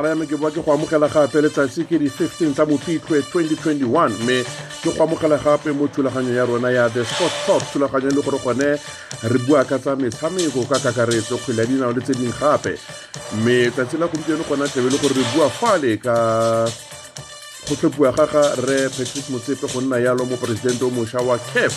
tsala ya me ke boa ke go amogela gape letsatsi ke di-15 tsa mopitlwe 2021 mme ke go amogela gape mo thulaganyo ya rona ya the sport talk thulaganyo e le gore gone re bua ka tsa metshameko ka kakaretso kgwele ya dinao le tse dingwe gape. Mme tsatsi la gompieno gona tlebe le gore re bua fale ka go tlhophiwa ga ga re patrice motsepe go nna yalo mo moporesidente o mošwa wa caf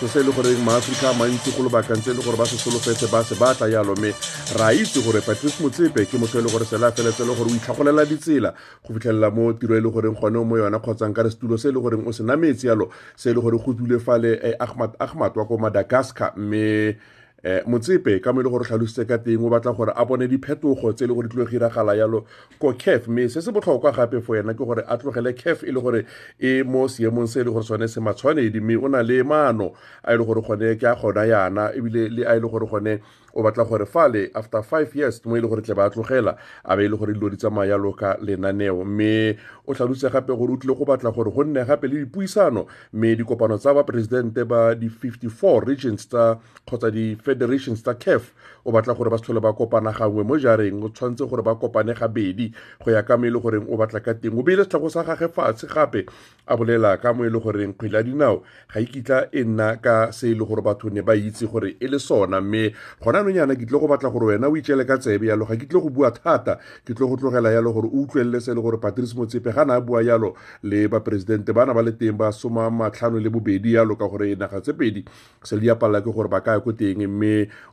so se e le goreng maaforika mantsi go lebakantse e le gore ba se solofetse ba se batla yalo. Mme ra itse gore patrice motsepe ke motho e le gore sela feletse e le gore o itlhagolela ditsela go fitlhelela mo tiro e le goreng gone mo yona kgotsang ka re setulo se e le goreng o se nametsi yalo se e le gore go dule fale eh, ahmad ahmad wa ko madagascar. Mme eh motsepe ka mo e le gore tlhalositse ka teng o batla gore a bone diphetogo tse e le gore di tlo giragala yalo ko caf mme se se botlhokwa gape for wena ke gore a tlogele caf e le gore e mo seemong se e le gore sone se matshwanedi. Mme o na le maano a e le gore gone ke a gona yana ebile le a e le gore gone o batla gore fale after five years mo e le gore tle ba tlogela a be e le gore dilo di tsamaya yalo ka lenaneo. Mme o tlhalose gape gore o tlile go batla gore go nne gape le dipuisano. Mme dikopano tsa baporesidente ba di-54 regions tsa kgotsa di-federations tsa caf o batla gore ba se ba kopana gangwe mo jareng o tshwanetse gore ba kopane gabedi go ya ka mo e le goreng o batla ka teng o beile setlhago sa gage fatshe gape a bolela ka mo e le goreng kgwele ya dinao ga e kitla e nna ka se e le gore batho ne ba itse gore e le sona mme gona anong ke tle go batla gore wena o itšele ka tsebe yalo ga ke tle go bua thata ke tle go tlogela yalo gore o utlwelele se e le gore patrice motsepe ga na a bua yalo le baporesidente ba na ba le teng ba soma le bobedi yalo ka gore naga tse pedi se le diapalela ke gore ba ka ya ko teng mme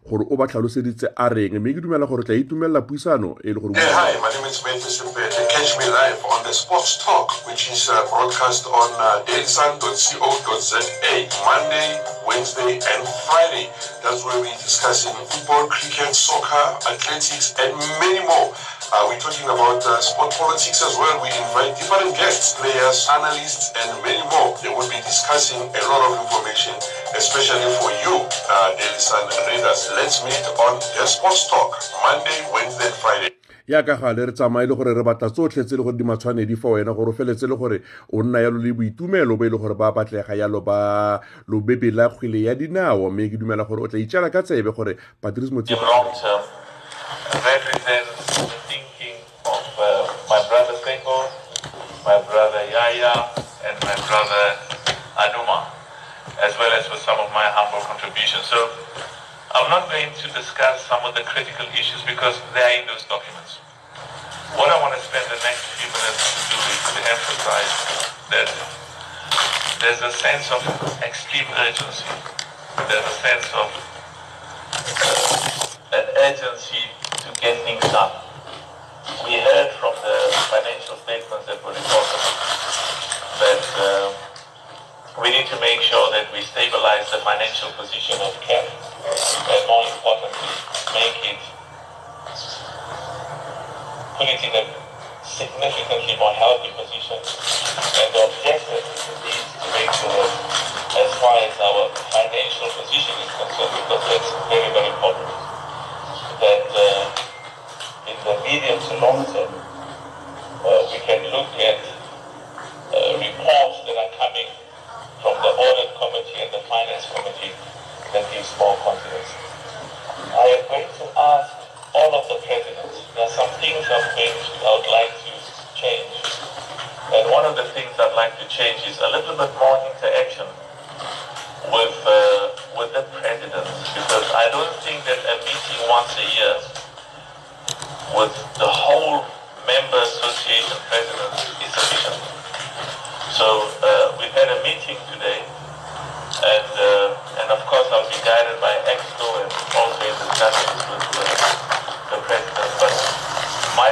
gore o ba tlhaloseditse a reng mme ke dumela gore tla itumelela puisano e le gore Hey, hi, my name is Matthew Simpete. Catch me live on the Sports Talk, which is uh, broadcast on uh, dailysun.co.za Monday, Wednesday, and Friday. That's where we're discussing football, cricket, soccer, athletics, and many more. Uh, we're talking about uh, sport politics as well. We invite different guests, players, analysts, and many more. They will be discussing a lot of information, especially for you, uh, Daily Sun readers. Let's meet on the Sports Talk, Monday, Wednesday, Friday. Ya ka gale re tsamaye le gore re batla tsotlhe tse le gore di matshwanedi wena gore o feletse le gore o nna yalo le boitumelo ba e le gore ba batlega yalo ba lobebe la kgwele ya dinao mme ke dumela gore o tla ka tsebe gore patrice uh, my brother and my brother Anouma, as well as with some of my humble contributions. So I'm not going to discuss some of the critical issues because they are in those documents. What I want to spend the next few minutes to do is to emphasize that there's a sense of extreme urgency. There's a sense of an urgency to get things done. We heard from the financial statements that were reported that uh, we need to make sure that we stabilize the financial position of CAF, and more importantly, make it, put it in a significantly more healthy position. And the objective is to make sure as far as our financial position is concerned, because that's very, very important, that uh, in the medium to long term, uh, we can look at uh, reports that are coming from the audit committee and the finance committee that gives more confidence. I am going to ask all of the presidents. There are some things I'm going to, I would like to change. And one of the things I'd like to change is a little bit more interaction with uh, with the presidents because I don't think that a meeting once a year with the whole member association presidents is sufficient. So uh, we've had a meeting today, and uh, and of course I'll be guided by EXCO and also in discussions with uh, the president. But my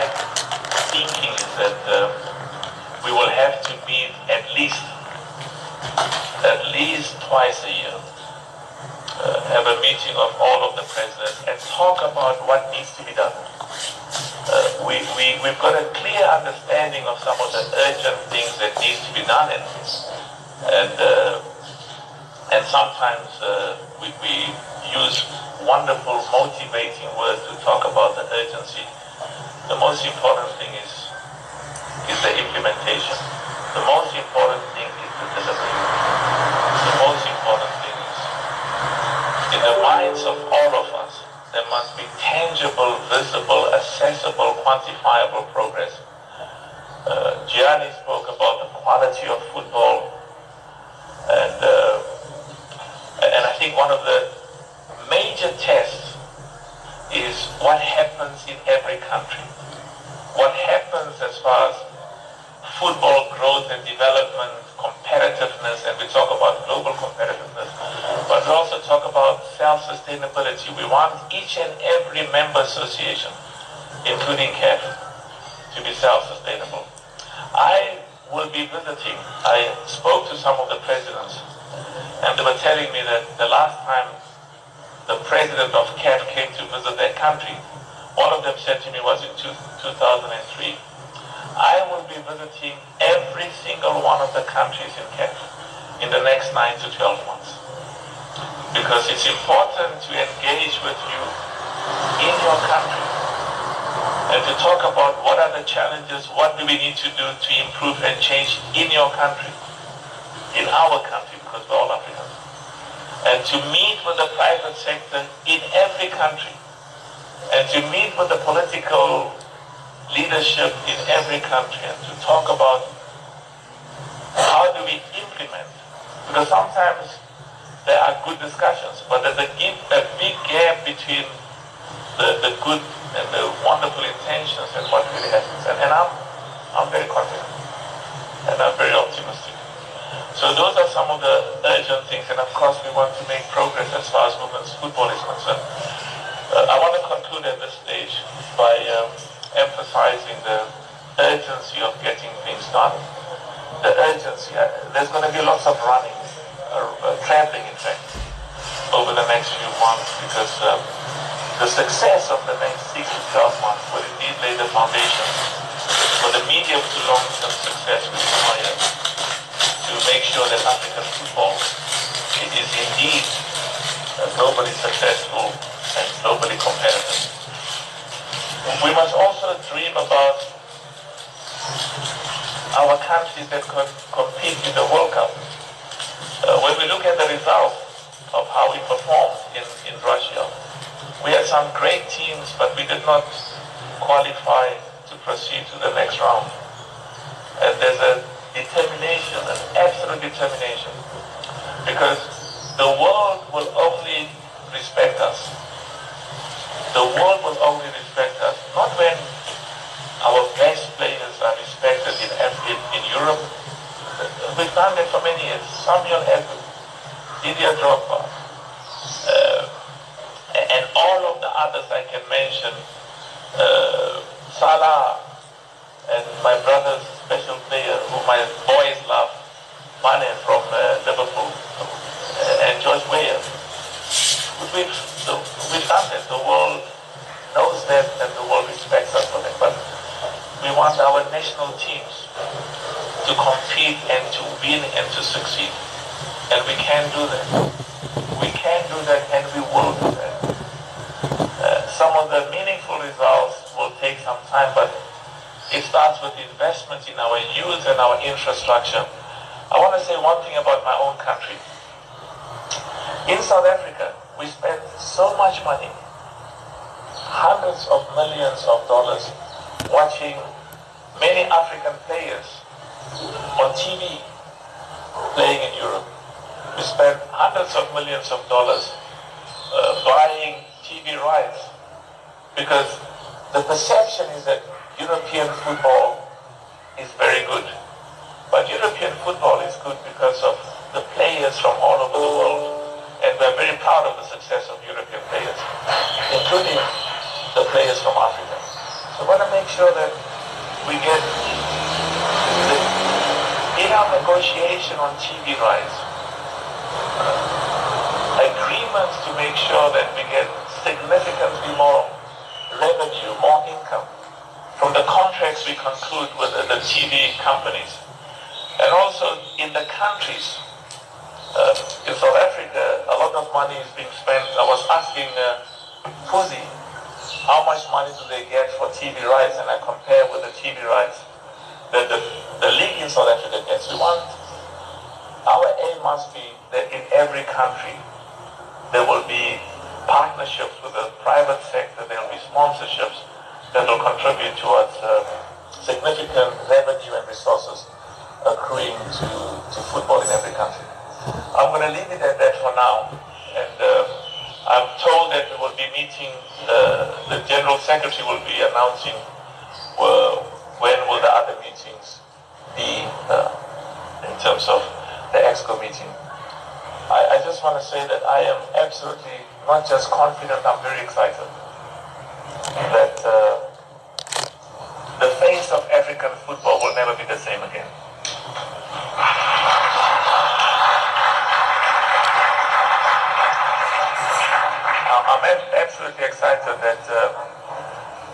thinking is that uh, we will have to meet at least at least twice a year. Uh, have a meeting of all of the presidents and talk about what needs to be done. We, we, we've got a clear understanding of some of the urgent things that needs to be done this. And, uh, and sometimes uh, we, we use wonderful motivating words to talk about the urgency. The most important thing is, is the implementation. The most important thing is the delivery. The most important thing is in the minds of all of us, there must be tangible, visible, quantifiable progress. Uh, Gianni spoke about the quality of football, and uh, and I think one of the major tests is what happens in every country. What happens as far as football growth and development, competitiveness, and we talk about global competitiveness, but we also talk about self-sustainability. We want each and every member association, including CAF, to be self-sustainable. I will be visiting, I spoke to some of the presidents, and they were telling me that the last time the president of CAF came to visit their country, one of them said to me was in two, 2003, I will be visiting every single one of the countries in CAF in the next 9 to 12 months. Because it's important to engage with you in your country and to talk about what are the challenges, what do we need to do to improve and change in your country, in our country, because we're all Africans. And to meet with the private sector in every country and to meet with the political leadership in every country and to talk about how do we implement. Because sometimes there are good discussions but there's a, a big gap between the, the good and the wonderful intentions and what really happens and, and I'm, I'm very confident and I'm very optimistic so those are some of the urgent things, and of course we want to make progress as far as women's football is concerned. Uh, I want to conclude at this stage by um, emphasizing the urgency of getting things done. The urgency. Uh, there's going to be lots of running, uh, uh, traveling in fact, over the next few months because um, the success of the next six to 12 months will indeed lay the foundation for the medium to long-term success we require to make sure that African football is indeed globally successful and globally competitive. We must also dream about our countries that could compete in the World Cup. Uh, when we look at the results of how we performed in, in Russia, we had some great teams, but we did not qualify to proceed to the next round. And there's a determination, an absolute determination. Because the world will only respect us. The world will only respect us, not when our best players are respected in, in, in Europe. We've done that for many years. Samuel Eto'o, Didier Drogba, uh, and all of the others I can mention, uh, Salah, and my brother's special player who my boys love, Mane from uh, Liverpool, uh, and George Weah. We've, we've done that. The world knows that and the world respects us for that. But we want our national teams to compete and to win and to succeed. And we can do that. We can do that and we will do that. Uh, some of the meaningful results will take some time, but it starts with investments in our youth and our infrastructure. I want to say one thing about my own country. In South Africa, we spend so much money, hundreds of millions of dollars, watching many African players on TV playing in Europe. We spend hundreds of millions of dollars uh, buying TV rights because the perception is that European football is very good. But European football is good because of the players from all over the world. And we're very proud of the success of European players, including the players from Africa. So we want to make sure that we get the, in our negotiation on TV rights, uh, agreements to make sure that we get significantly more revenue, more income from the contracts we conclude with the TV companies. And also in the countries, uh, in South Africa, a lot of money is being spent. I was asking uh, Fouzi, how much money do they get for TV rights? And I compare with the TV rights that the, the league in South Africa gets. We want, our aim must be that in every country, there will be partnerships with the private sector, there will be sponsorships, that will contribute towards uh, significant revenue and resources accruing to, to football in every country. I'm going to leave it at that for now. And uh, I'm told that we will be meeting, uh, the General Secretary will be announcing uh, when will the other meetings be uh, in terms of the EXCO meeting. I, I just want to say that I am absolutely not just confident, I'm very excited that uh, face of African football will never be the same again. I'm absolutely excited that, uh,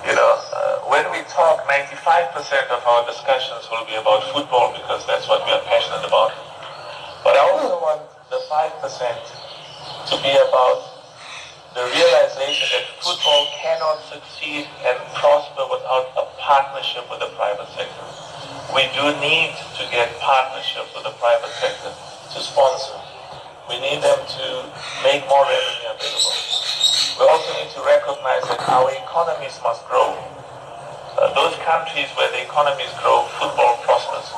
you know, uh, when we talk, 95% of our discussions will be about football because that's what we are passionate about. But I also want the 5% to be about the realization that football cannot succeed and prosper without a partnership with the private sector. We do need to get partnership with the private sector to sponsor. We need them to make more revenue available. We also need to recognize that our economies must grow. Uh, those countries where the economies grow, football prospers.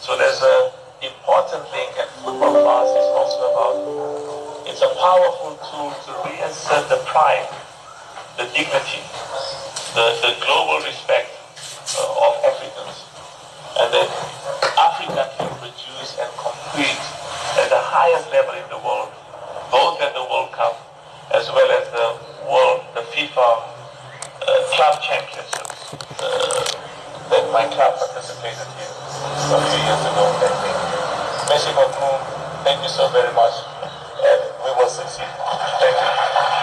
So there's an important link, and football us is also about it's a powerful tool to reassert the pride, the dignity, the, the global respect uh, of Africans. And that Africa can produce and compete at the highest level in the world, both at the World Cup as well as the world, the FIFA uh, club championships uh, that my club participated in a few years ago. Beaucoup. Thank you so very much. And we will succeed. Thank you.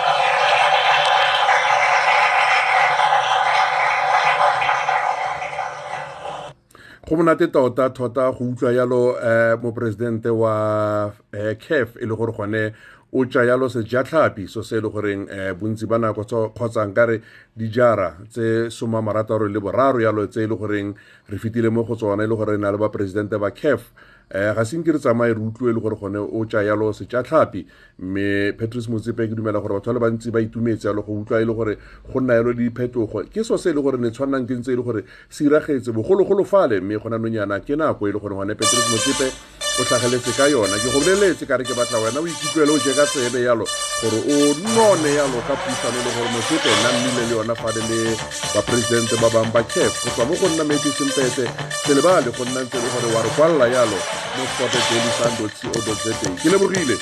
Go monate tota thota go utlwa yalo um moporesidente wa um caf e le gore gone o yalo sejatlhapi so se e le goreng um bontsi ba nako kgotsa nkare dijara tse soma marataro le boraro yalo tse e le goreng re fetile mo go tsona e le gore re na le baporesidente ba caf um ga senke re tsamaye re utlwe le gore gone o tša yalo setjatlhapi mme patrice motsepe ke dumela gore batho ba le bantsi ba itumetse yalo go utlwa e le gore go nna yalo diphetogo. Ke so se e le gore ne tshwannang ke ntse e le gore se iragetse bogologolo fale mme gona nonyana ke nako e le gore gone patrice motsepe o tlhageletse ka yona. Ke go ka re ke batla wena o ikutlwele o je ka yalo gore o none yalo ka puisano le gore motsepe nna mmile le yona fane le baporesidente ba bangwe ba chef go tswa mo go nna medicine ba le go nna ntse le gore wa re kwalela yalo mo daily sun co za ke lebogile